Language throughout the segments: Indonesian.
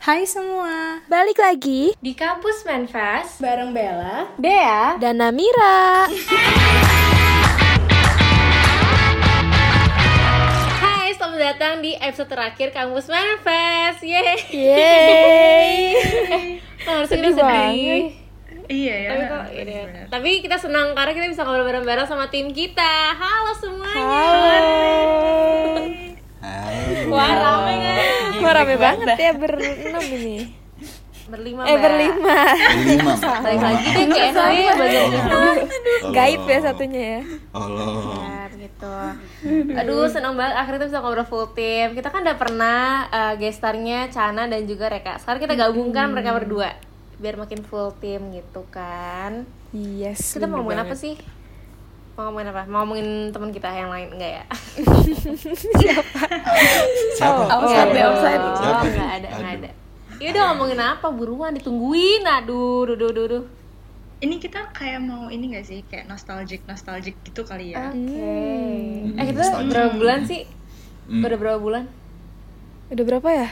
Hai semua, Balik lagi Di kampus Manfest bareng Bella. Dea dan Namira. Hai, selamat datang di episode terakhir kampus Manfest Yeay Yeay. Harusnya Sedih banget. Iya ya. Tapi kok ini ya. Tapi kita senang karena kita bisa ngobrol bareng-bareng sama tim kita Halo semuanya Halo. Wah rame kan Wah rame banget ya berenam ini. Berlima Eh Mbak. berlima. Lima. Balik lagi deh ke bagian Gaib ya satunya ya. Allah. Gitu. Aduh, senang banget akhirnya kita bisa ngobrol full tim. Kita kan udah pernah uh, gestarnya Chana dan juga Reka. Sekarang kita gabungkan mereka berdua biar makin full tim gitu kan. Yes. Kita mau ngomongin apa sih? Mau ngomongin apa? Mau ngomongin teman kita yang lain enggak ya? Siapa? Oh, Enggak offside, ada. offside. Oh, Siapa enggak ada, enggak ada. Ya udah ngomongin apa? Buruan ditungguin. Aduh, duh, duh, duh, duh. Ini kita kayak mau ini gak sih kayak nostalgic nostalgic gitu kali ya. Oke. Hmm, Eh, kita nostalgia. berapa bulan sih? Hmm. Udah berapa bulan? Udah berapa ya?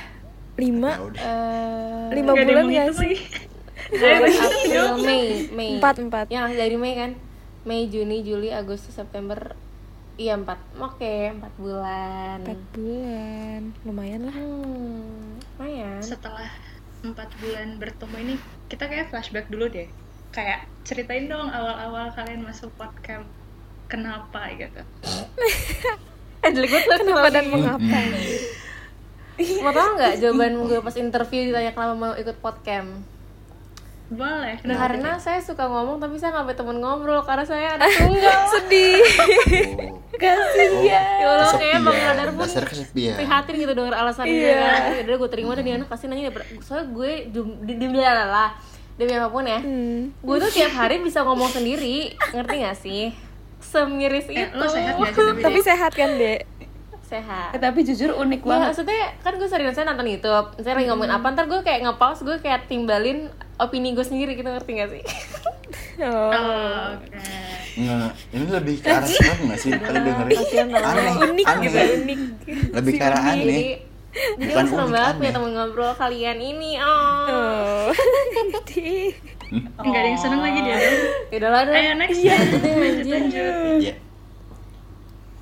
Lima? Ya. Eh, Lima bulan gak sih? April, Mei, Mei. Empat, empat. Yang dari Mei kan? Mei, Juni, Juli, Agustus, September. Iya empat. Oke, empat bulan. Empat bulan. Lumayan lah. Hmm, lumayan. Setelah empat bulan bertemu ini kita kayak flashback dulu deh. Kayak ceritain dong awal-awal kalian masuk podcast kenapa gitu. Jelek banget Kenapa dan mengapa? Mau tau nggak jawaban gue pas interview ditanya kenapa mau ikut podcast? Boleh. Nah, kenapa karena saya suka ngomong tapi saya nggak punya temen ngobrol karena saya anak tunggal. Sedih. Oh. Kasihan. ya Allah kayak bang. Radar pun Dasar kesepian. prihatin gitu denger alasan dia Iya. kan. Udah gue terima dan dia anak pasti nanya. Soalnya gue di di lah demi apa pun ya. Hmm. Gue tuh tiap hari bisa ngomong sendiri, ngerti gak sih? Semiris Eh, itu. lo sehat gak sih tapi? Tapi sehat kan, Dek? Sehat. Eh, tapi jujur unik Ya, banget. maksudnya kan gue sering saya nonton YouTube, saya lagi ngomongin apa, ntar gue kayak nge-pause, gue kayak timbalin opini gue sendiri gitu, ngerti gak sih? Oh. Oh, Oke. Nggak, ini lebih ke arah serem nggak sih? Kalian dengerin? Aneh, Unik aneh. gitu, unik. Lebih ke arah Jadi, aneh. jadi Bukan gue seneng banget punya temen ngobrol kalian ini, oh. Oh. Enggak ada yang seneng lagi dia dong. Yaudah lah, Ayo next. Lanjut, lanjut, lanjut.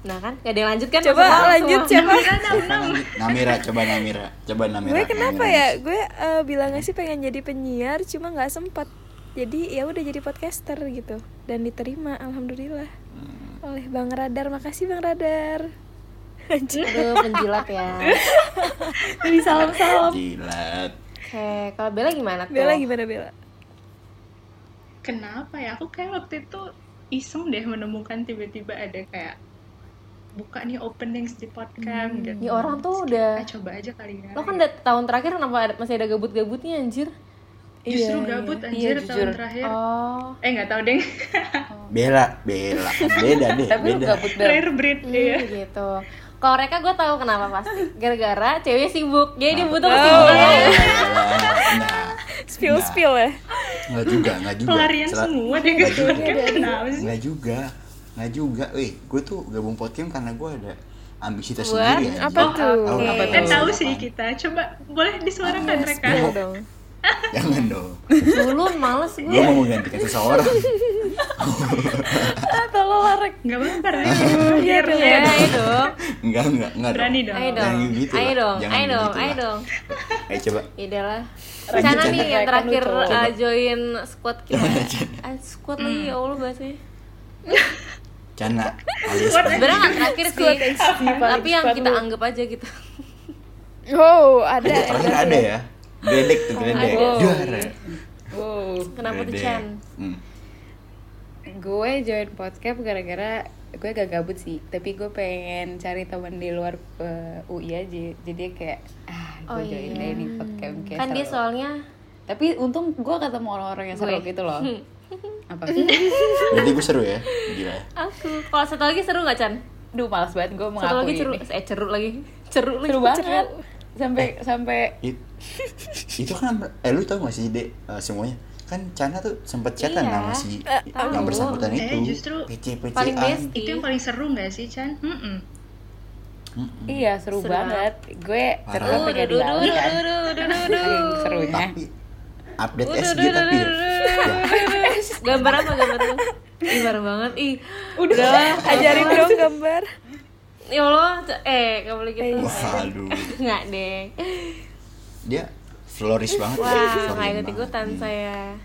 Nah kan, gak ada yang lanjut kan? Coba lanjut, semua. coba. Namira, coba Namira. Coba Namira. gue kenapa Namira. ya gue eh, bilangnya sih pengen jadi penyiar cuma nggak sempat jadi ya udah jadi podcaster gitu dan diterima alhamdulillah oleh bang radar makasih bang radar. Aduh, penjilat ya. Jadi salam-salam. Jilat. Oke, kalau Bella gimana tuh? Bella gimana Bella Kenapa ya? Aku kayak waktu itu iseng deh menemukan tiba-tiba ada kayak buka nih openings di podcast gitu. Ini orang tuh Terus udah "Ah, coba aja kali ya. Lo kan udah tahun terakhir kenapa ada, masih ada gabut-gabutnya anjir? Justru Iya, gabut iya. anjir Iya, tahun jujur. terakhir. Oh. Eh nggak tahu deh. Bella, Bella. Kan beda deh, Tapi beda. gabut Bel. Rare breed Hmm, ya. gitu. Kalau mereka gue tahu kenapa pasti. Gara-gara cewek sibuk. Jadi dia butuh Oh. kesibukan. Nah, spill spill ya Enggak juga, enggak juga. Pelarian semua deh podcast. Kenapa sih? Enggak juga. Enggak juga. Wih, gue tuh gabung podcast karena gue ada ambisi tersendiri ya. apa tuh Tahu Oke. apa tuh? tahu sih kita. Coba boleh disuarakan mereka. spill dong Jangan dong. Dulu males Gue gue. mau menggantikan seseorang. Tolong larek. Nggak apa-apa. Iya, Rare. Ya, ayo dong. Enggak, enggak, enggak. Berani dong. Ayo dong. gitu Ayo lah. dong. Ayo dong. Ayo dong. Ayo coba. Ide lah. Chan. nih yang Kan terakhir uh, join squad kita. Ah, squad lagi ya Allah bahasanya. Cana alias. Sebenarnya nggak terakhir sih. Tapi yang kita anggap aja gitu. oh ada Ada terakhir ada ya. Gledek tuh. Juara. Wow. Kenapa tuh. Chan? Hmm. Gue join podcast gara-gara gue gak gabut sih, tapi gue pengen cari teman di luar eh, UI aja. Jadi kayak ah gue Oh, join iya. deh nih podcast kayak Kan dia soalnya Tapi untung gue ketemu orang-orang yang seru Gue. gitu loh. Apa? Berarti gue seru ya. Gila. aku. Kalau satu lagi seru nggak Chan? Duh males banget gue Satu lagi mengakui seru. ini. Eh ceruk lagi. Ceruk lagi. Seru banget. Sampai sampai It- itu kan eh lu tau gak sih dek eh, semuanya kan Cana tuh sempet chatan Iya. sama si tahu. yang bersangkutan Eh, itu justru PC PC paling best. Itu yang paling seru nggak sih Chan? Mm-mm. Iya seru, Seru banget. Gue Parah. terus pengen duh, kan. serunya. Tapi update SG tapi. Gambar apa gambar tuh? Ih, parah banget. Ih, Udah, udah. ajarin dong gambar. Ya Allah, eh, gak boleh gitu. Waduh. Nggak deh. Dia flourish banget. Wah, nggak banget. ikut-ikutan saya.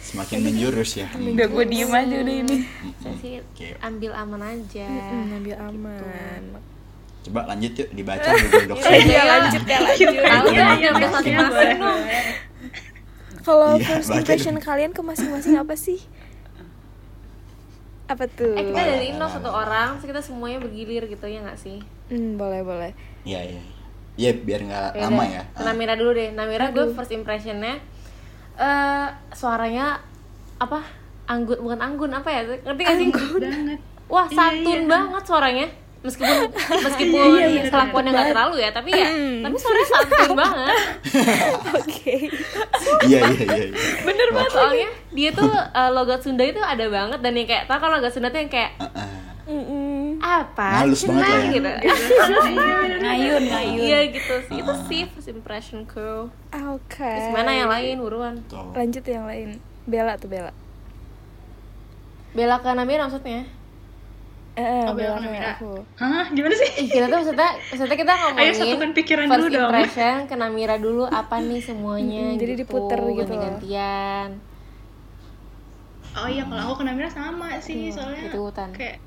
Semakin menjurus ya. Udah gue diem aja udah ini. Saya sih ambil aman aja. Hmm, ambil aman. Coba lanjut yuk dibaca dulu dok. Iya lanjut ya lanjut. Tahu Iya, iya, ambil iya, masing-masing dong. Kalau Iya, first impression dong. kalian ke masing-masing apa sih? Apa tuh? Eh, kita dari Indo satu orang, terus kita semuanya bergilir gitu ya nggak sih? Hmm, boleh boleh. Iya iya. Iya biar nggak lama ya. Namira dulu deh. Namira gue first impressionnya eh suaranya apa? Anggun bukan anggun apa ya? Ngerti gak sih? banget Wah, Iya, santun iya. banget suaranya. Meskipun meskipun Iya, iya, kelakuannya nggak terlalu ya, tapi ya, tapi suaranya santun banget. Oke. Iya iya iya. iya. Bener banget soalnya dia tuh eh, logat Sunda itu ada banget dan yang kayak tau kalau logat Sunda tuh yang kayak apa? Halus banget lah ya. gitu. Ngayun, ngayun. Iya gitu sih. Itu sih first impressionku. Oke. Terus mana yang lain buruan? Lanjut yang lain. Bella tuh Bella. Bela ke Namira maksudnya? Eh, eh, Oh, Bella aku. hah gimana sih Ih, kita tuh maksudnya, maksudnya kita ngomongin Ayo satukan pikiran first dulu dong. impression ke Namira dulu apa nih semuanya jadi diputer gitu loh. ganti-gantian oh iya kalau aku ke Namira sama sih soalnya gitu hutan kayak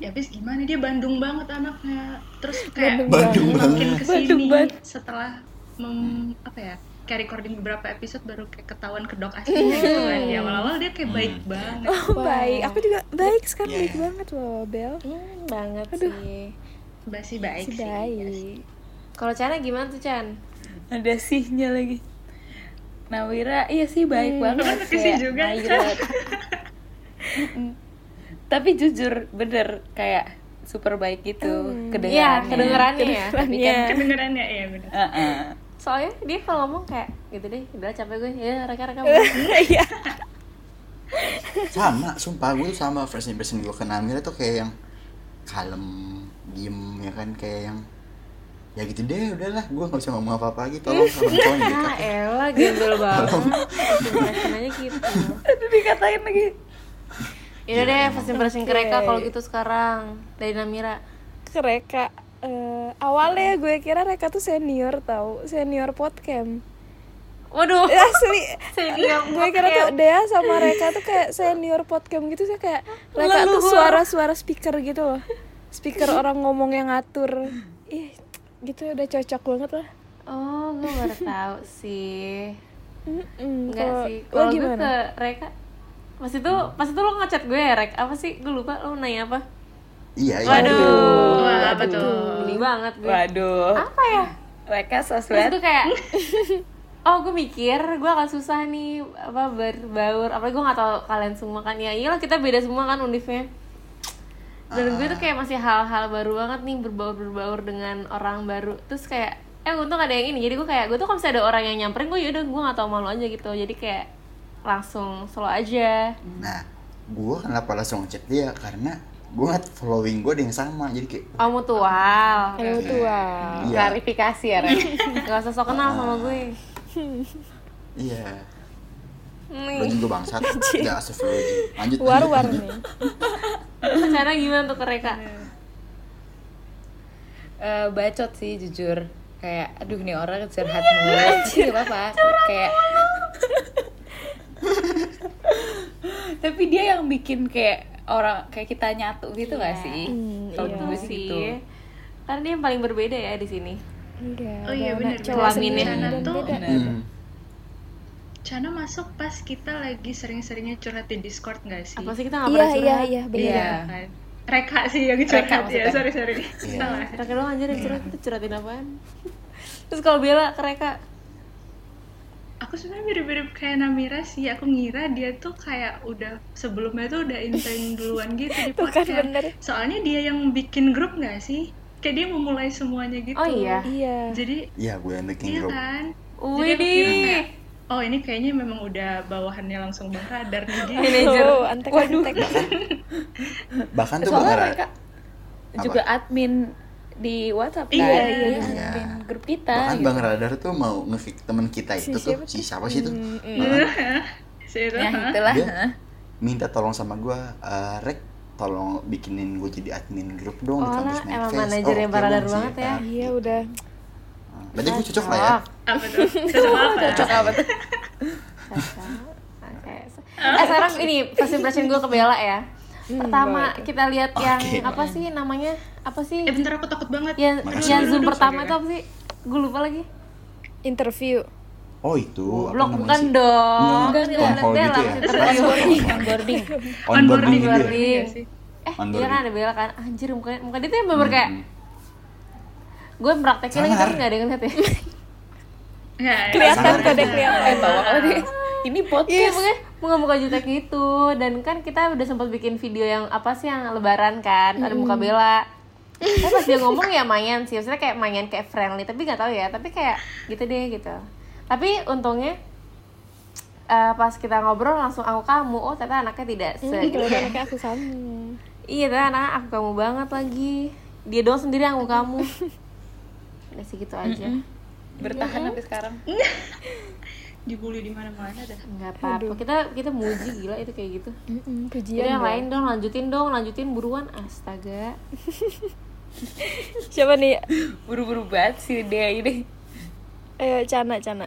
ya habis gimana dia Bandung banget anaknya terus kayak Bandung makin banget. ke sini Bandung banget. setelah mem, apa ya kayak recording beberapa episode baru kayak ketahuan kedok aslinya gitu kan ya awal-awal dia kayak baik banget Oh, baik. Aku juga baik sekarang Iya. baik banget loh, Bel. hmm, banget sih masih baik Si sih iya kalau Cana gimana tuh Chan Ada sihnya lagi. Nawira, iya sih baik Hmm. banget. Kan pakai sih kayak juga, Chan. Tapi jujur bener kayak super baik gitu Hmm. kedengarannya. Iya kedengerannya ya Tapi kan Kedengerannya. kedengerannya iya benar Heeh. Soalnya dia kalau ngomong kayak gitu deh udah capek gue. Ya reka-reka. Iya. Sama, sumpah gue tuh sama first impression gue ke Namira tuh kayak yang kalem, diem ya kan? Kayak yang ya gitu deh udahlah gue nggak bisa ngomong apa apa lagi tolong tolong tolong gitu ah elah gembel banget. Aja gitu. Aduh dikatain lagi. Yaudah deh, first impression ke Reka Oke. kalau gitu sekarang dari Namira. Ke Eh, awalnya gue kira Reka tuh senior tahu, senior podcast. Waduh, Asli. senior gue kira tuh Dea sama Reka tuh kayak senior podcast gitu sih kayak Reka tuh suara-suara speaker gitu loh. Speaker orang ngomong yang ngatur. Ih, gitu udah cocok banget lah. Oh, gue baru tahu sih. Mm-mm, Enggak sih. Kalau gue gimana? ke Reka pas itu pas itu lo ngechat gue ya Rek apa sih gue lupa lo nanya apa iya iya. Waduh. Wah, apa tuh? geli banget gue. Waduh. apa ya? Mereka terus sosmed. itu kayak oh gue mikir gue akan susah nih apa berbaur. Apalagi gue nggak tahu kalian semua kan. Ya iyalah kita beda semua kan unifnya. Dan gue tuh kayak masih hal-hal baru banget nih berbaur berbaur dengan orang baru. Terus kayak eh untung ada yang ini. Jadi gue kayak gue tuh kalau misalnya ada orang yang nyamperin gue yaudah gue nggak tahu malu aja gitu. Jadi kayak langsung slow aja. Nah gue kenapa langsung ngechat dia? Karena gue ngeliat following gue ada yang sama jadi kayak oh mutual. Kalau tua. Iya. Klarifikasi ya, Ren. gak usah sok kenal sama gue. Iya. Lo nih juga bangsat. Nggak astagfirullahaladzim lanjut War-war lanjut, nih. cara gimana tuh ke Reka Eh, bacot sih jujur. Kayak aduh nih orang curhat mulu. Gak apa-apa. Kayak tapi dia yang bikin kayak orang kayak kita nyatu gitu gak Iya. sih Hmm, kalau iya. gue sih gitu karena dia yang paling berbeda ya di sini Iya, Oh iya, cowok Kelaminnya. Tuh. beda. Hmm. Cana masuk pas kita lagi sering-seringnya curhat di Discord nggak sih? apa sih kita nggak Iya, pernah iya, curhat iya, bener. Iya. kan? Reka sih yang Reka curhat ya, maksudnya. sorry sorry. Iya. Salah. Reka doang anjir yang curhat, kita curhatin apaan Terus kalau Bella ke Reka Aku sebenarnya mirip-mirip kayak Namira sih. Aku ngira dia tuh kayak udah sebelumnya tuh udah intern duluan gitu di kan podcast. bener. Soalnya dia yang bikin grup nggak sih? Kayak dia memulai semuanya gitu. Oh iya Iya. Jadi iya gue yang bikin iya grup kan? Wih Jadi aku kira kayak, oh ini kayaknya memang udah bawahannya langsung Bang Radar nih gitu. Manajer Oh, antek antek. bahkan tuh bang mereka Apa? juga admin di WhatsApp kan Iya, iya. admin Iya. grup kita Bahkan gitu. Bang Radar tuh mau nge-kick temen kita Si itu tuh siapa si siapa sih tuh? Hmm. Si itu, ya itulah Dia- minta tolong sama gua eh, Rek tolong bikinin gue jadi admin grup dong di Oh, kampus lah, emang Medfest." manajernya oke, Bang Radar Bang, banget ya. iya udah Nah, Berarti gue cocok lah ya. Apa tuh? Cocok apa? cocok apa tuh Oke. Eh sekarang ini first impression gue ke Bella ya. Pertama boleh tuh. kita lihat yang apa sih namanya? Apa sih? Eh bentar aku takut banget. Yang Makasih. yang zoom Duduk, pertama sorry, itu apa sih? Gue lupa lagi. interview Oh itu Blok bukan sih? dong. Enggak, enggak. lihat gitu ya? interview. onboarding onboarding Onboarding? Onboarding. Iya. Eh, iya kan ada Bella kan. Anjir muka muka dia tuh yang bener kayak Hmm. gue praktekin lagi tapi nggak ada yang ngeliat ya. Nggak, kelihatan sabar, kok deh sabar. kelihatan eh ini Iya, podcast pokoknya muka-muka jutek gitu dan kan kita udah sempat bikin video yang apa sih yang lebaran kan ada muka Bella tapi pas dia ngomong ya main sih. Maksudnya kayak main kayak friendly. Tapi nggak tahu ya. Tapi kayak gitu deh gitu. Tapi untungnya eh, pas kita ngobrol langsung aku kamu. Oh ternyata anaknya tidak se Hmm, ternyata anaknya aku kamu. Iya ternyata anak aku kamu banget lagi. Dia doang sendiri aku kamu. Udah sih gitu aja. Bertahan sampai sekarang. Dibully di mana-mana dah. nggak apa-apa. Kita kita muji gila itu kayak gitu. Mm-mm, Jadi pujian yang lain dong, lanjutin dong, lanjutin buruan. Astaga. siapa nih buru-buru banget sih dia ini ayo cana cana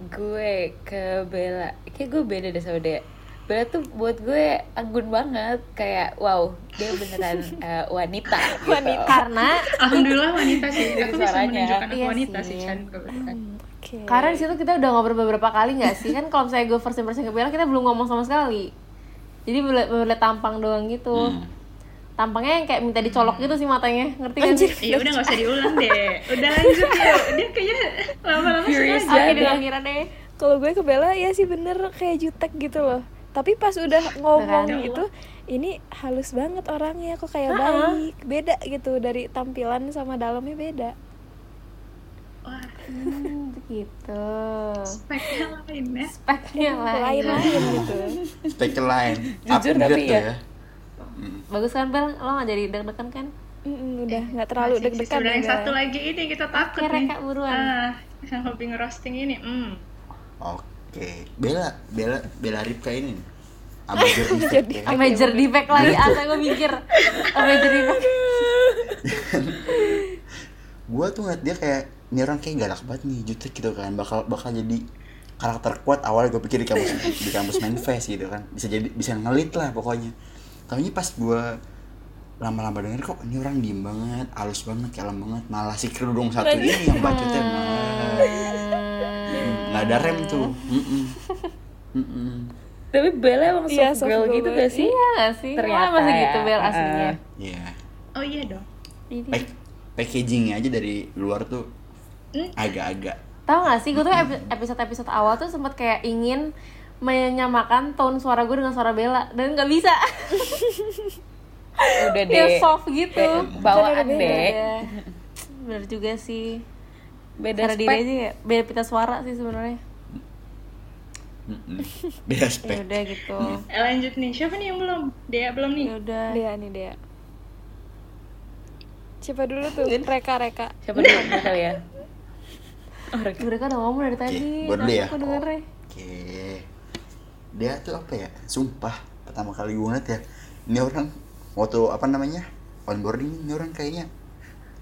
gue ke Bella kayak gue beda deh sama dia Bella tuh buat gue anggun banget kayak wow dia beneran eh, wanita gitu. Wanita. Karena Alhamdulillah wanita sih. Aku bisa suaranya. menunjukkan Iya wanita sih. sih, Chan. kebetulan. oke karena di situ kita udah ngobrol beberapa kali nggak sih? Kan kalau misalnya gue first impression ke Bella kita belum ngomong sama sekali. Jadi boleh boleh tampang doang gitu. Hmm. Tampangnya yang kayak minta dicolok gitu sih matanya, ngerti kan? sih? Iya udah nggak usah diulang deh. Udah lanjut yuk. Dia kayaknya lama-lama sengaja. Oke deh akhirnya deh. kalau gue ke Bella ya sih bener kayak jutek gitu loh tapi pas udah ngomong Ya Allah. gitu ini halus banget orangnya kok kayak Ha-ha. baik beda gitu dari tampilan sama dalamnya beda Wah, Hmm, gitu. speknya lain ya. Speknya lah. lain lain gitu Spek lain. Jujur tapi tuh ya. Bagus kan Bel? Lo gak jadi deg-degan kan? Mm-mm, udah nggak terlalu Masih sih, deg-degan Sebenarnya yang satu lagi ini kita takut Oke, nih. Reka, buruan. Ah, yang hobi ngerosting ini. Hmm. Oke, Bella, Bella, Bella Ripka ini. nih. Amateur effect ya. A major defect lagi, asa gue mikir A major defect Gua tuh ngeliat dia kayak ini orang kayak galak banget nih, jutek gitu kan. Bakal bakal jadi karakter kuat awal gue pikir di kampus di kampus Manfest gitu kan. Bisa jadi bisa ngelit lah pokoknya. Tapi pas gua lama-lama denger kok ini orang diem banget, halus banget, kalem banget, malah si kerudung satu ini yang bacotnya nah, nggak ada rem tuh. Mm-mm. Mm-mm. tapi Bella emang Iya, soft girl soft gitu girl gak sih Iya gak sih? Ternyata Emang masih ya. gitu Bel aslinya Iya. Oh iya dong. Pack, packagingnya aja dari luar tuh Hmm? agak-agak Tahu gak sih, gue tuh epi- episode-episode awal tuh sempet kayak ingin menyamakan tone suara gue dengan suara Bella. Dan gak bisa. Udah Dia deh. soft gitu. Bawaan ada beda deh. Bener juga sih. Beda Cara diri aja ya, beda pita suara sih sebenarnya. Beda Ya spek. udah gitu. Eh, lanjut nih. Siapa nih yang belum? Dia belum nih. Ya udah. Dea nih Dea. Siapa dulu tuh? Reka Reka. Siapa dulu? Gue kali ya? Mereka udah ngomong dari tadi. gua dulu ya. Aku dengernya. Oke. Dia tuh apa ya? Sumpah pertama kali gue ngeliat ya. Ini orang waktu apa namanya? Onboarding ini orang kayaknya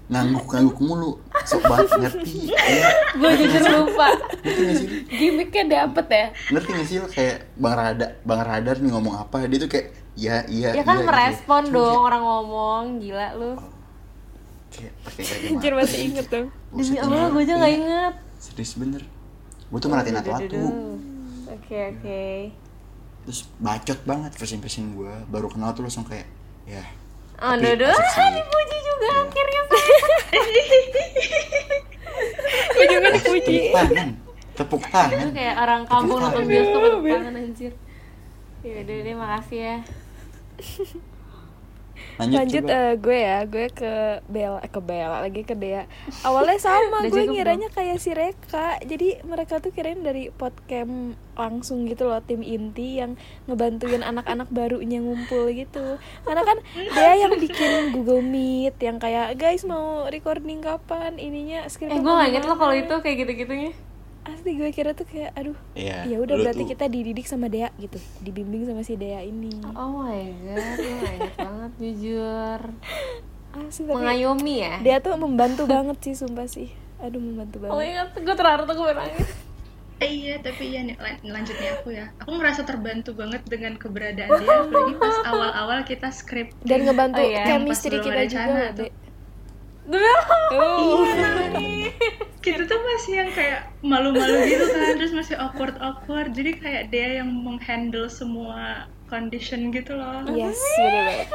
ngangguk-ngangguk mulu. Sok banget ngerti. Iya. Gue jujur lupa Ngerti gak sih? lu? gimmicknya dapet ya Ngerti gak sih kayak Bang Radar, Bang Radar nih ngomong apa, dia tuh kayak iya iya Ya kan iya, merespon gitu. dong orang ngomong Gila lu kayak Anjir masih inget dong Demi Allah gue aja gak iya, inget Serius bener. Gue tuh merhatiin atu-atu. Oke oke Terus bacot banget first impression gue. Baru kenal tuh langsung kayak ya. Oh Tapi Dodo, dipuji juga akhirnya ujungnya dipuji Tepuk tangan. Tepuk Itu tangan. kayak orang kampung nonton bioskop tepuk tangan anjir Ya udah deh makasih ya Lanjut, Lanjut coba. eh, gue ya, gue ke Bella, eh, ke Bella lagi ke Dea. Awalnya sama, gue cukup ngiranya kayak si Reka. Jadi mereka tuh kirain dari podcast langsung gitu loh tim inti yang ngebantuin anak-anak barunya ngumpul gitu. Karena kan Dea yang bikin Google Meet yang kayak guys mau recording kapan ininya skrip Eh gue gak inget lo kalau itu kayak gitu-gitunya Asli gue kira tuh kayak aduh Iya, ya udah berarti tuh- kita dididik sama Dea gitu, dibimbing sama si Dea ini. Oh my god, gue inget banget jujur Asli tapi Mengayomi ya? dia tuh membantu banget sih sumpah sih. Aduh membantu Oh my banget. god, gue terharu tuh gue nangis Eh, iya tapi iya nih lan- lanjutnya aku ya aku ngerasa terbantu banget dengan keberadaan dia apalagi pas awal-awal kita skrip Dan ngebantu Oh iya. chemistry kita juga loh, tuh. Dek. Iya. Kita tuh masih yang kayak malu-malu gitu kan terus masih awkward awkward jadi kayak dia yang menghandle semua condition gitu loh Yes, bener banget.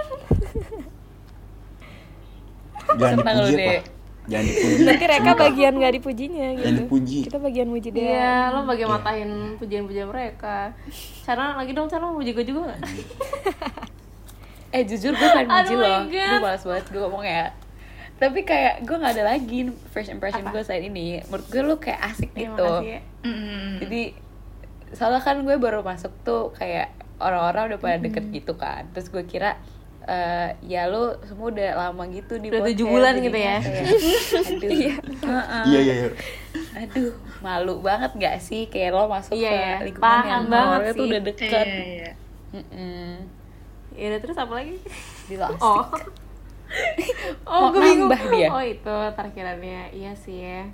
Jangan Senang dipuji Dek. apa? Jangan dipuji. Nanti Reka bagian gak dipujinya gitu. Jangan dipuji. Kita bagian muji Dea. Iya, lo bagi matain pujian-pujian mereka Cara lagi dong, cara mau puji gue juga gak? Eh jujur gue kan muji Aduh, my loh. Gue malas banget gue ngomong ya Tapi kayak gue gak ada lagi first impression gue saat ini Menurut gue lu kayak asik Iya, gitu makasih ya. Mm. Jadi soalnya kan gue baru masuk tuh kayak orang-orang udah pada deket gitu kan Terus gue kira eh, ya lu semua udah lama gitu di Udah podcast, tujuh bulan gitu ya? kayak, Aduh, heeh. Iya, iya, iya. aduh malu banget gak sih kayak lo masuk Iya, ke ya. lingkungan Paham yang banget orangnya tuh udah Iya, deket iya, iya. Mm-mm. Ya udah terus apa lagi? Di lo Oh Oh, Mau gue bingung dia. Oh itu tarkirannya, iya sih ya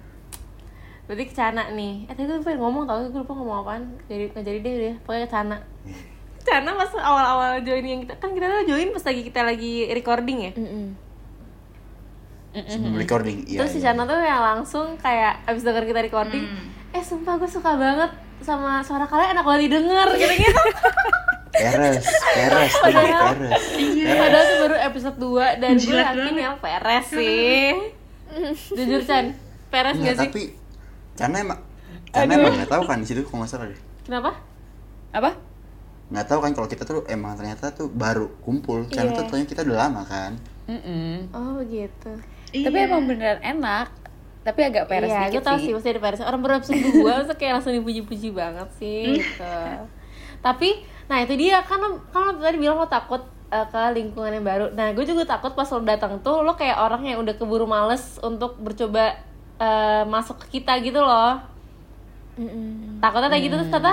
Berarti ke Cana nih Eh tadi gue pengen ngomong tau, gue lupa ngomong apaan Jadi, nggak jadi deh udah, pokoknya ke Cana Cana pas awal-awal join yang kita Kan kita tuh join pas lagi kita lagi recording ya Mm-mm. Sebelum recording. Iya. Terus si iya. Cana tuh yang langsung kayak abis denger kita recording Eh sumpah gue suka banget sama suara kalian enak banget didengar gitu-gitu Peres, peres, Padahal- peres. Padahal itu baru episode 2 dan gue yakin yang peres sih Jujur Chan, peres Enggak, gak sih? tapi karena emang karena emang nggak tahu kan di situ kalau nggak salah deh. Kenapa? apa Nggak tahu kan kalau kita tuh emang ternyata tuh baru kumpul. Karena Iya. tuh ternyata kita udah lama kan. Mm-mm. Oh begitu tapi Iya. emang beneran enak tapi agak peres Iya, gue dikit tau sih sih pasti ada peresnya Orang baru episode 2, masa kayak langsung dipuji-puji banget sih gitu Tapi, nah itu dia, kan lo, kan lo tadi bilang lo takut eh, ke lingkungan yang baru Nah gue juga takut pas lo datang tuh, lo kayak orang yang udah keburu males untuk bercoba eh, masuk ke kita gitu loh Mm-mm. Takutnya kayak gitu, terus kata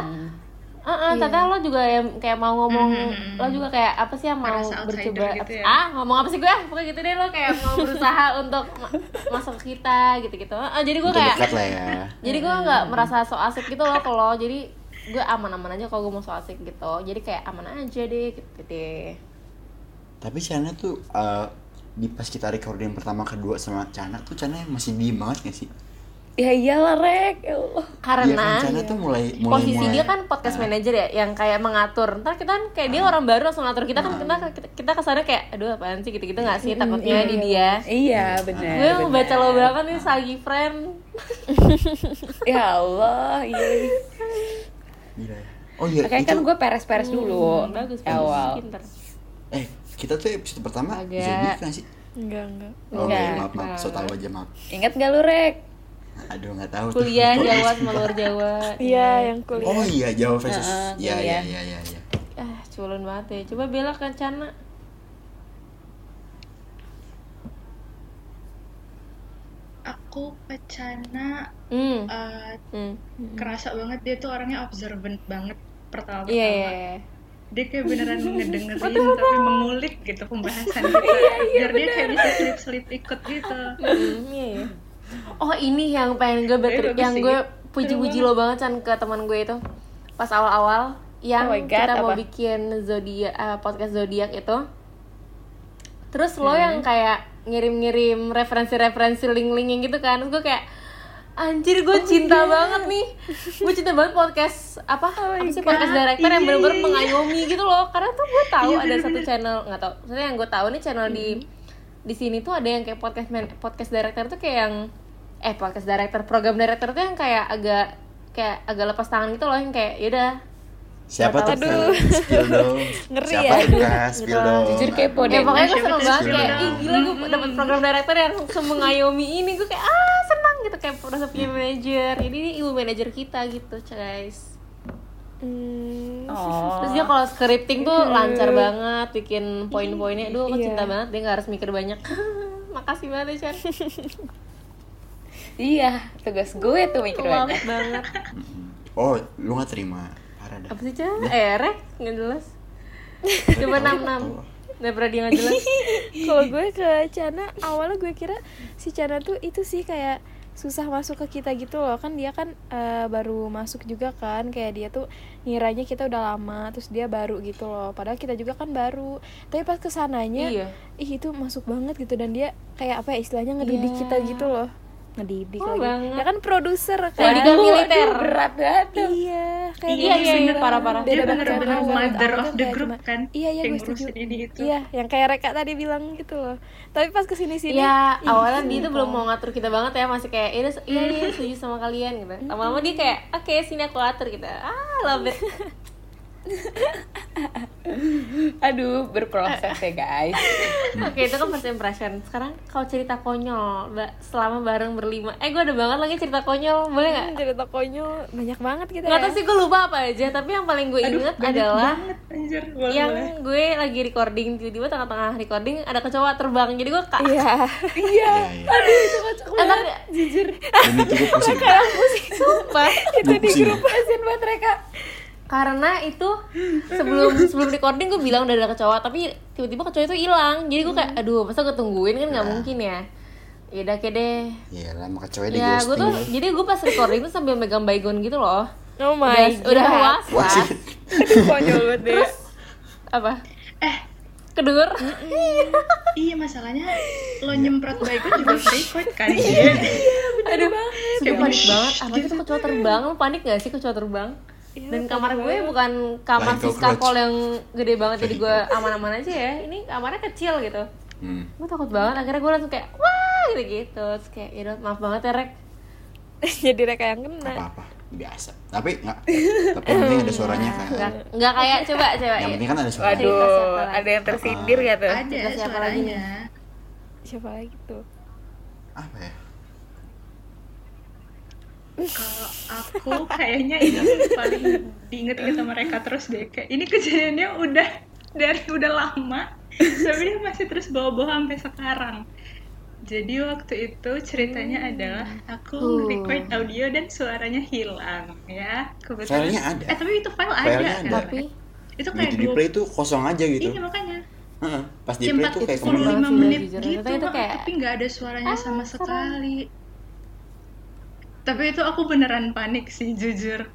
Heeh, ternyata lo juga yang kayak mau ngomong, Hmm. lo juga kayak apa sih yang mau Merasa bercoba gitu ya? Ah, ngomong apa sih gue? Pokoknya gitu deh lo kayak mau berusaha untuk ma- masuk ke kita gitu-gitu Heeh, Jadi gue kayak ya. jadi gue nggak merasa so asik gitu loh kalau jadi gue aman-aman aja kalau gue mau so asik gitu. Jadi kayak aman aja deh gitu deh Tapi Cana tuh eh, di pas kita recording pertama kedua sama Cana tuh Cana masih diem banget gak sih? ya iyalah rek. Ya Allah. Iya karena kan Cana tuh mulai mulai posisi mulai. dia kan podcast manager ya yang kayak mengatur. Ntar kita kan kayak dia orang baru langsung ngatur kita kan kita kita, kita ke sana kayak aduh apaan sih? Gitu-gitu nggak sih? Takutnya di dia. Iya benar gue mau baca lo banget nih lagi friend. Ya Allah iya Gila ya. Oh iya, Makanya itu kan gue peres-peres dulu Hmm, bagus bagus awal pinter eh kita tuh episode pertama Agak. zodiak kan sih? Enggak, enggak. Oh Enggak. iya, maaf maaf, so tahu aja maaf. ingat gak lu rek Aduh nggak tahu. tuh. kuliah Kok Jawa sama luar Jawa Iya, yang kuliah. Oh iya, Jawa versus. Iya iya iya iya iya. ah culun banget ya coba bela kan Cana aku pecana hmm. Eh, hmm. kerasa banget dia tuh orangnya observant banget pertama-pertama. Iya iya iya. dia kayak beneran ngedengerin tapi mengulik gitu pembahasan kita biar dia kayak bisa selip-selip ikut gitu. Hmm, iya, iya. Oh ini yang pengen gue bagus yang sih. gue puji-puji lo banget. kan ke teman gue itu pas awal-awal yang Oh God, kita mau apa? bikin zodiak eh, podcast zodiak itu. Terus lo yang kayak ngirim-ngirim referensi-referensi link-link yang gitu kan terus gue kayak anjir gue cinta banget nih gue cinta banget podcast apa apa sih podcast director yang Iya, bener-bener iya, iya. mengayomi gitu loh karena tuh gue tahu ada satu channel nggak tau maksudnya yang gue tahu nih channel di di sini tuh ada yang kayak podcast man, podcast director tuh kayak yang eh podcast director program director tuh yang kayak agak kayak agak lepas tangan gitu loh yang kayak yaudah Siapa tuh? Aduh. Spill dong. Ngeri Siapa ya. tuh, Kak? Spill dong. Jujur kepo Ya deh. pokoknya gue seneng banget kayak ih gila gue dapet program director yang langsung mengayomi ini gue kayak ah senang gitu kayak merasa punya manajer. Ini nih ibu manajer kita gitu guys. Hmm, Oh. terus dia kalau scripting tuh lancar banget bikin poin-poinnya. Aduh aku Iya. cinta banget dia nggak harus mikir banyak. Makasih banget ya Chan. Iya, tugas gue tuh mikir banyak. banget. Oh, lu gak terima. Parah dah. apa sih Chan? Eh rek nggak jelas. Coba enam enam pernah dia nggak jelas. Kalau gue ke Cana awalnya gue kira si Cana tuh itu sih kayak susah masuk ke kita gitu loh. Kan dia kan eh, baru masuk juga kan kayak dia tuh ngiranya kita udah lama terus dia baru gitu loh. Padahal kita juga kan baru. Tapi pas ke sananya Iya. ih itu masuk banget gitu. Dan dia kayak apa ya istilahnya ngedidik kita gitu loh ngedidik Oh, lagi banget. ya kan produser kan Pendidikan militer. Aduh, berat banget tuh. iya kayak Iya, iya, iya, parah-parah. Dia bener-bener awal. mother of the group cuma- kan, iya iya yang gue setuju ini itu. iya yang kayak Reka tadi bilang gitu loh tapi pas ke sini sini Iya, awalnya dia tuh belum mau ngatur kita banget ya, masih kayak iya iya iya setuju sama kalian gitu. Lama-lama dia kayak oke sini aku atur gitu. Ah, love it. Aduh, berproses ya guys. Oke, itu kan first impression. Sekarang kalau cerita konyol, Mbak, selama bareng berlima. Eh, gue ada banget lagi cerita konyol, boleh nggak? Hmm, cerita konyol banyak banget kita Nggak ya. tahu sih gue lupa apa aja, tapi yang paling gue inget banyak adalah banget anjir boleh yang boleh gue lagi recording tiba-tiba tengah-tengah recording ada kecoa terbang jadi gue kak iya Iya, iya. Eh, tapi jujur Dan itu gue pusing. sumpah itu di pusing. grup asin buat mereka karena itu sebelum sebelum recording gue bilang udah ada kecoa tapi tiba-tiba kecoa itu hilang. Jadi gue kayak aduh masa gue tungguin kan nggak mungkin ya? Ya udah kayak deh. Iya lah, maka cewek di ya gue tuh jadi gue pas recording tuh sambil megang baygon gitu loh. Oh my udah udah God. was Wah, sih. konyol banget deh. Apa? Eh. Kedenger iya masalahnya lo nyemprot baygon juga record kan? Dia aduh. panik Kayak, banget. "Shh," apa itu kecoa terbang. Lo panik gak sih kecoa terbang Iya, dan kamar gue bukan kamar Like si cockroach. skakol yang gede banget jadi gue aman-aman aja ya ini kamarnya kecil gitu Hmm. gue takut banget akhirnya gue langsung kayak wah gitu gitu terus kayak ya udah, maaf banget ya rek jadi mereka yang kena Apa-apa, biasa. Tapi nggak, tapi yang penting ada suaranya kan. nggak nggak kayak coba coba Yang ya. penting kan ada suara. Cerita siapa Waduh, lagi? ada yang tersindir gak tuh? ada siapa lagi suaranya siapa lagi tuh Apa ya? Kalau aku kayaknya ini paling diinget-inget sama mereka terus deh kayak ini kejadiannya udah dari udah lama tapi dia masih terus bawa-bawa sampai sekarang jadi waktu itu ceritanya adalah aku Uh. record audio dan suaranya hilang ya kebetulan Filenya ada. eh tapi itu file Filenya ada, ada. kan tapi itu kayak di play tuh kosong aja gitu. iya makanya Heeh, Pas di play tuh kayak puluh ke mana? 45 sih, menit jujur. gitu itu kayak- tapi nggak ada suaranya Ah, sama serem. sekali tapi itu aku beneran panik sih jujur.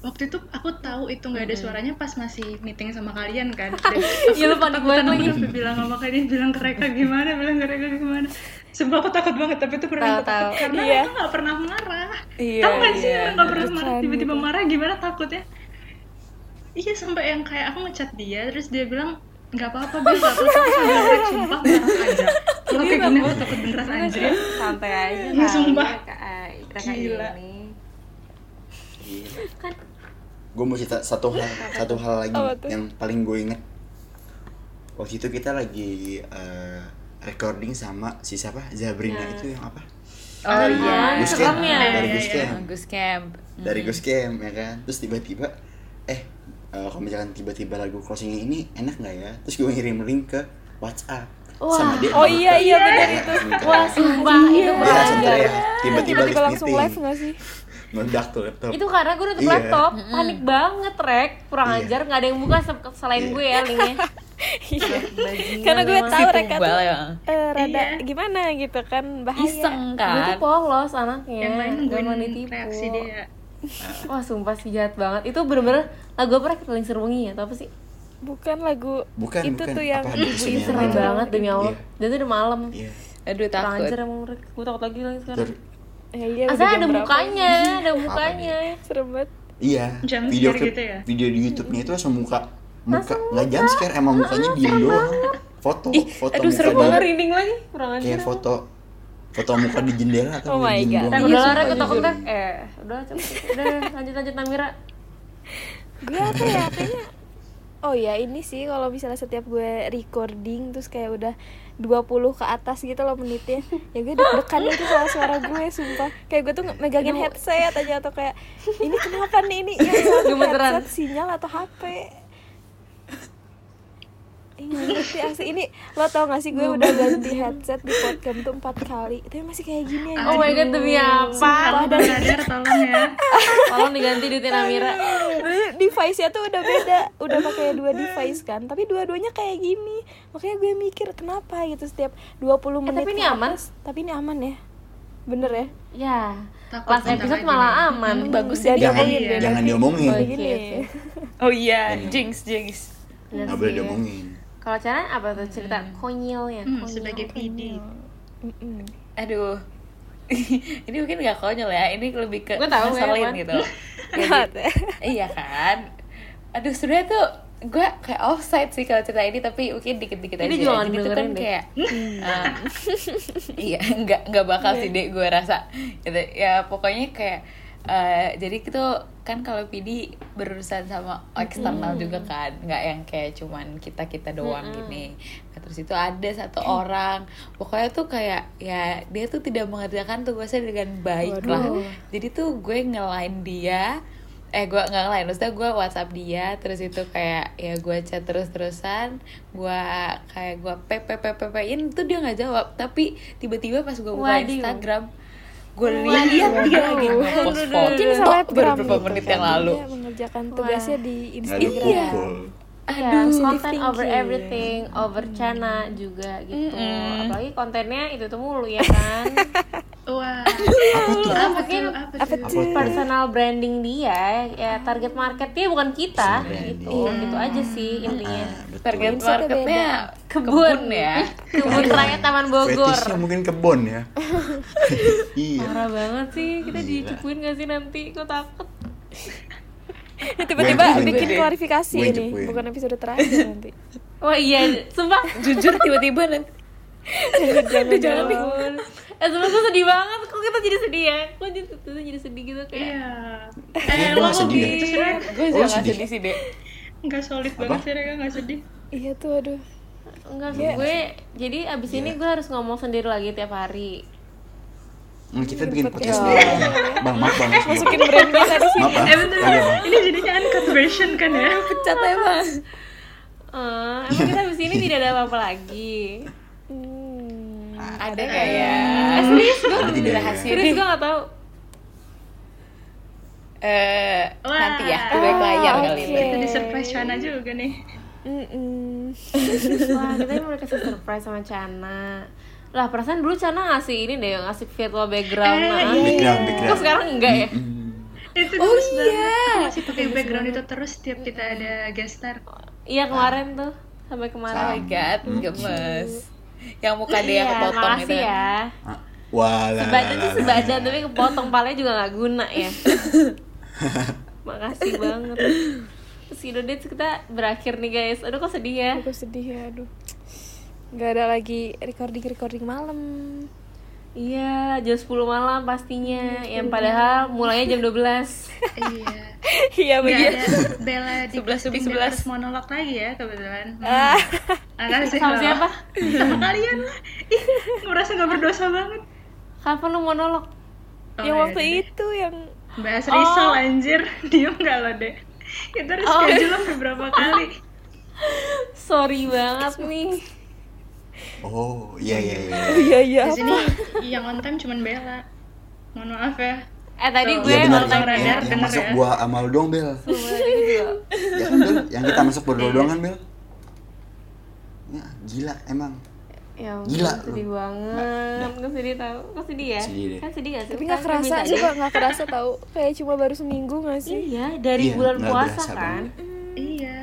Waktu itu aku tahu itu nggak ada suaranya pas masih meeting sama kalian kan. Aku Iya, lu panik banget. aku lagi. sampai bilang sama kalian bilang ke mereka gimana bilang ke mereka gimana. Sumpah aku takut banget tapi itu tahu. takut karena Iya. mereka nggak pernah marah. Iya, tahu nggak sih iya. nggak pernah marah? Tiba-tiba marah gimana takutnya? Iya sampai yang kayak aku ngechat dia terus dia bilang nggak apa-apa aku sambil "Rek, sumpah marah aja. Kalau kayak gini aku takut beneran anjir. Santai aja Iya, sumpah. Mereka Gila. ini Iya. kan Gue mau cerita satu hal, satu hal lagi tuh? yang paling gue inget. Waktu itu kita lagi eh, recording sama si siapa? Zabrina Ya. itu yang apa? Oh Ah, iya. Gus Camp. seremnya. Dari Iya, Gus iya, Camp. Gus Camp. Dari Gus Camp ya kan. Terus tiba-tiba eh eh, kalau misalkan tiba-tiba lagu closingnya ini enak nggak ya? Terus gue ngirim link ke WhatsApp Wah. sama dia. oh iya iya benar Ya, itu wah sumpah itu langsung ajar teriak, tiba-tiba list langsung meeting. live nggak sih meledak tuh laptop. itu karena gue nutup Iya. laptop panik banget rek kurang Iya. ajar nggak ada yang buka se- selain Iya. gue ya linknya Iya. Karena gue tahu mereka tuh ya. eh, rada Iya. gimana gitu kan bahaya Iseng gue tuh kan? polos anaknya yang lain ditipu reaksi dia wah sumpah sih jahat banget itu bener-bener lagu apa rek paling serungi ya atau apa sih bukan lagu Bukan, itu bukan. tuh yang Apa, ibu serem Iya. banget demi allah Iya. dan itu udah malam Iya. Aduh takut. ajar emang gue takut lagi lagi sekarang Ter- ya, iya, udah Asal jam ada mukanya ada mukanya serem banget Iya, Jump video gitu ya? video di YouTube-nya itu langsung muka muka nggak jam scare emang mukanya diem doang. Foto, foto aduh, serem di- gue merinding lagi kurang ajar Kayak foto foto muka di jendela atau Oh my di God. Doang. udah lah gue takut eh udah udah lanjut lanjut Namira gue apa ya kayaknya oh ya ini sih kalau misalnya setiap gue recording terus kayak udah 20 ke atas gitu loh menitnya ya gue deg-degan gitu sama suara gue sumpah. Kayak gue tuh megangin headset aja atau kayak ini kenapa nih ini? Satu Gemeteran. headset sinyal atau HP Ih, nggak ngerti asli ini lo tau gak sih gue udah ganti headset di podcast tuh empat kali tapi masih kayak gini aja Oh my god demi apa? Kalau Bang Radar tolong ya. Tolong diganti di Tina Mira. device-nya tuh udah beda udah pakai dua device kan tapi dua-duanya kayak gini makanya gue mikir kenapa gitu setiap 20 menit tapi ini aman. atas. tapi ini aman ya bener ya Ya, Takut last bentar episode malah aman. bagus Jangan ya diomongin iya. Jangan diomongin. Gini oke. oh iya Iya. jinx jinx Bener Nggak boleh diomongin. Kalau cara apa tuh cerita? Konyolnya? Hmm, Konyol. sebagai PD. Mm-mm. aduh. Ini mungkin gak konyol ya ini lebih ke Gua tahu ngeselin gitu. Jadi- iya kan? Aduh sebenarnya tuh gue kayak offside sih kalau cerita ini tapi mungkin dikit-dikit aja Ini juga Jadi dengerin kan deh. kayak eh, iya nggak nggak bakal sih deh gue rasa. Gitu. Ya pokoknya kayak eh, jadi itu kan kalau PD berurusan sama eksternal juga kan nggak yang kayak cuman kita kita doang gini. Nah, terus itu ada satu orang pokoknya tuh kayak ya dia tuh tidak mengerjakan tugasnya dengan baik lah. Jadi tuh gue ngelain dia eh gue nggak ngelain maksudnya gue WhatsApp dia terus itu kayak ya gue chat terus terusan gue kayak gue pepe pepe pepein tuh dia nggak jawab. Tapi tiba-tiba pas gue buka Waduh. Instagram gue lihat dia lagi ngepost foto beberapa gitu menit kan. yang lalu Dia mengerjakan tugasnya di Instagram dipukul. Iya, content thinking. over everything, over Chana juga gitu. Apalagi kontennya itu tuh mulu ya kan. Wah. Apa tuh? Apa mungkin tuh? Apa apa tuh? tuh? personal branding dia ya target marketnya bukan kita gitu gitu aja sih intinya Ah, betul. target Mindsetnya marketnya Kebun. kebun ya kebun raya Taman Bogor Fetishnya mungkin kebon ya. iya. parah banget sih kita Gila. dicupuin gak sih nanti kok takut tiba-tiba bikin klarifikasi ini cepuin. bukan episode terakhir nanti wah iya sumpah jujur tiba-tiba nanti jangan jangan, jangan. Ampun. Eh gue sedih banget kok kita jadi sedih ya kok jadi, kita jadi sedih gitu kayak Iya. Eh, lo nggak sedih gue juga nggak sedih. sih deh nggak solid banget sih mereka nggak sedih. iya tuh aduh enggak gue jadi abis ini gue harus ngomong sendiri lagi tiap hari Hmm, kita bikin Podcast. podcast dulu. Bang, maaf bang. masukin brand kita di sini bang. Eh bentar, bang. ini jadinya uncut version kan ya? pecat emang Eh, emang kita abis ini tidak ada apa-apa lagi. Ada nggak ya serius gue ya? rahasia serius gue gak tau eh Wah. nanti ya di balik layar kali ini Itu di surprise Shana juga nih. Mm-mm. Wah, kita ini mau kasih surprise sama Cana. Lah, perasaan dulu Cana ngasih ini deh, ngasih virtual background. Eh, nah. iya. Background, Kok background. sekarang enggak ya? Hmm. Itu Oh iya. Masih pakai background itu terus setiap kita ada guest star. Iya, kemarin tuh. Sampai oh kemarin. my god gemes yang muka dia Iya, kepotong makasih itu ya. Ah, Wah, lah, Sebadan lah, sebadan, tapi kepotong palanya juga gak guna ya. Makasih banget. Terus udah deh kita berakhir nih guys. Aduh kok sedih ya. aku sedih ya aduh nggak ada lagi recording recording malam Iya, jam 10 malam pastinya. Yang padahal mulainya jam 12. iya. iya ada Bella di 11 lebih di 11. atas monolog lagi ya kebetulan. Hmm. ah Makasih Sama siapa? Sama kalian lah. Ih, merasa gak berdosa banget. Kapan lu monolog? Oh, yang iya, waktu iya. itu yang Bahas risol anjir. Diem gak lo deh. Kita harus Oh. schedule sampai berapa kali. Sorry banget nih. Oh, iya iya iya. oh iya iya Di sini yang on time cuman Bella. Mohon maaf ya. Eh tadi gue Iya benar yang, Radar, yang, masuk ya. gua amal dong Bel. Ya kan Bel, yang kita masuk berdua doang kan Bel. Ya, gila emang. Ya Gila sedih lu. banget. Gue sedih tau. Kok sedih ya? Sedih deh. Kan sedih gak sih? tapi Kan nggak gue kerasa coba dia. nggak kerasa tahu kayak cuma baru seminggu nggak sih Iya, dari Iya, bulan nggak puasa berasa kan? banget. Iya.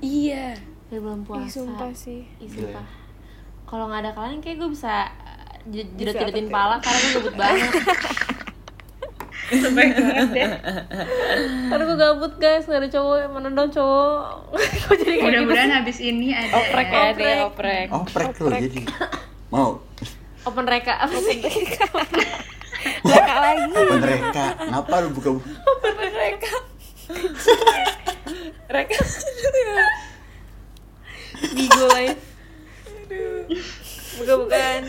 iya Dari bulan Ih, puasa. sumpah sih Ih, sumpah. Kalau nggak ada kalian kayak gue bisa j- Bisa jedet-jedetin apa, pala karena gue gabut banget. Banget deh. karena gue gabut guys, gak ada cowok yang mana dong cowok. Kok jadi kayak gitu Mudah-mudahan sih? habis ini ada oprek ya dia oprek Oh, prek lo jadi. Mau. Open reka apa sih? Mereka lagi Mereka, ngapa lu buka mereka Reka Bigo lain. Bukan bukan.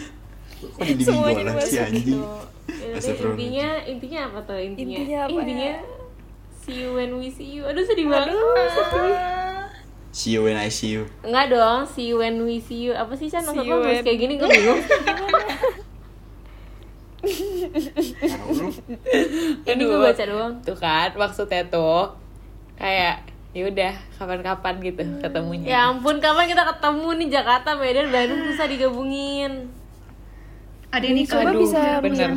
Kok jadi sih dimasukin. anjing? Ya, Astagfirullah. intinya intinya apa tuh intinya? Intinya apa intinya ya? see you when we see you. Aduh sedih banget. See you when I see you. Enggak dong, see you when we see you. Apa sih Chan? Maksud lo nulis when- kayak gini gue bingung. Ini gue Aduh. baca doang. tuh kan maksudnya tuh kayak ya udah kapan-kapan gitu ketemunya Ya ampun, kapan kita ketemu nih Jakarta, Medan, Bandung susah digabungin. Ada ini Coba Aduh, bisa bener.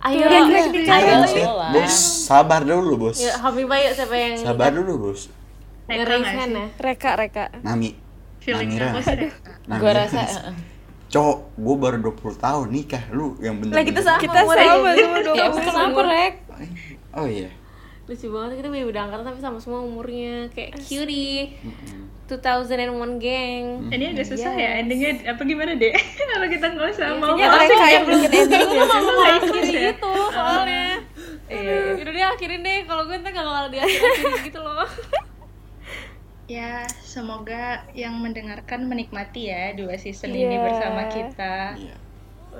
Ayo, ayo, ayo, ayo. bos, sabar dulu bos. Ya, Habib ayo siapa yang Sabar dulu bos. Ya? Reka, Reka. Nami. Feelingnya Namira. gue rasa uh-uh. Cowok, gue baru 20 tahun nikah lu yang bener Lah kita sama Kita sama sama emang kenapa rek Oh iya. Lucu banget kita beda beda angkatan tapi sama semua umurnya kayak cutie. 2001 gang. Ini agak susah ya endingnya apa gimana deh? Kalau kita nggak usah mau Kayaknya Reka yang bikin ending ya sih. Gue mau akhirin gitu soalnya. Iya. Udah deh akhirin deh. Kalau gue ntar gak bakal diakhirin gitu loh. Ya, semoga yang mendengarkan menikmati ya dua season ini Iya. bersama kita. Iya.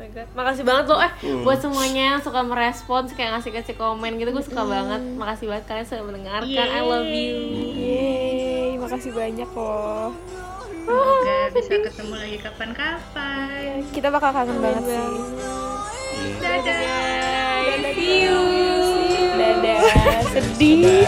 Oh my god. Makasih banget loh eh buat semuanya yang suka merespons kayak ngasih-ngasih komen gitu gue suka banget. Makasih banget kalian sudah mendengarkan. I love you. Yeay, makasih banyak loh. Semoga bisa ketemu lagi kapan-kapan. Kita bakal kangen banget sih. Iya. Dadah. See you. Dadah, sedih.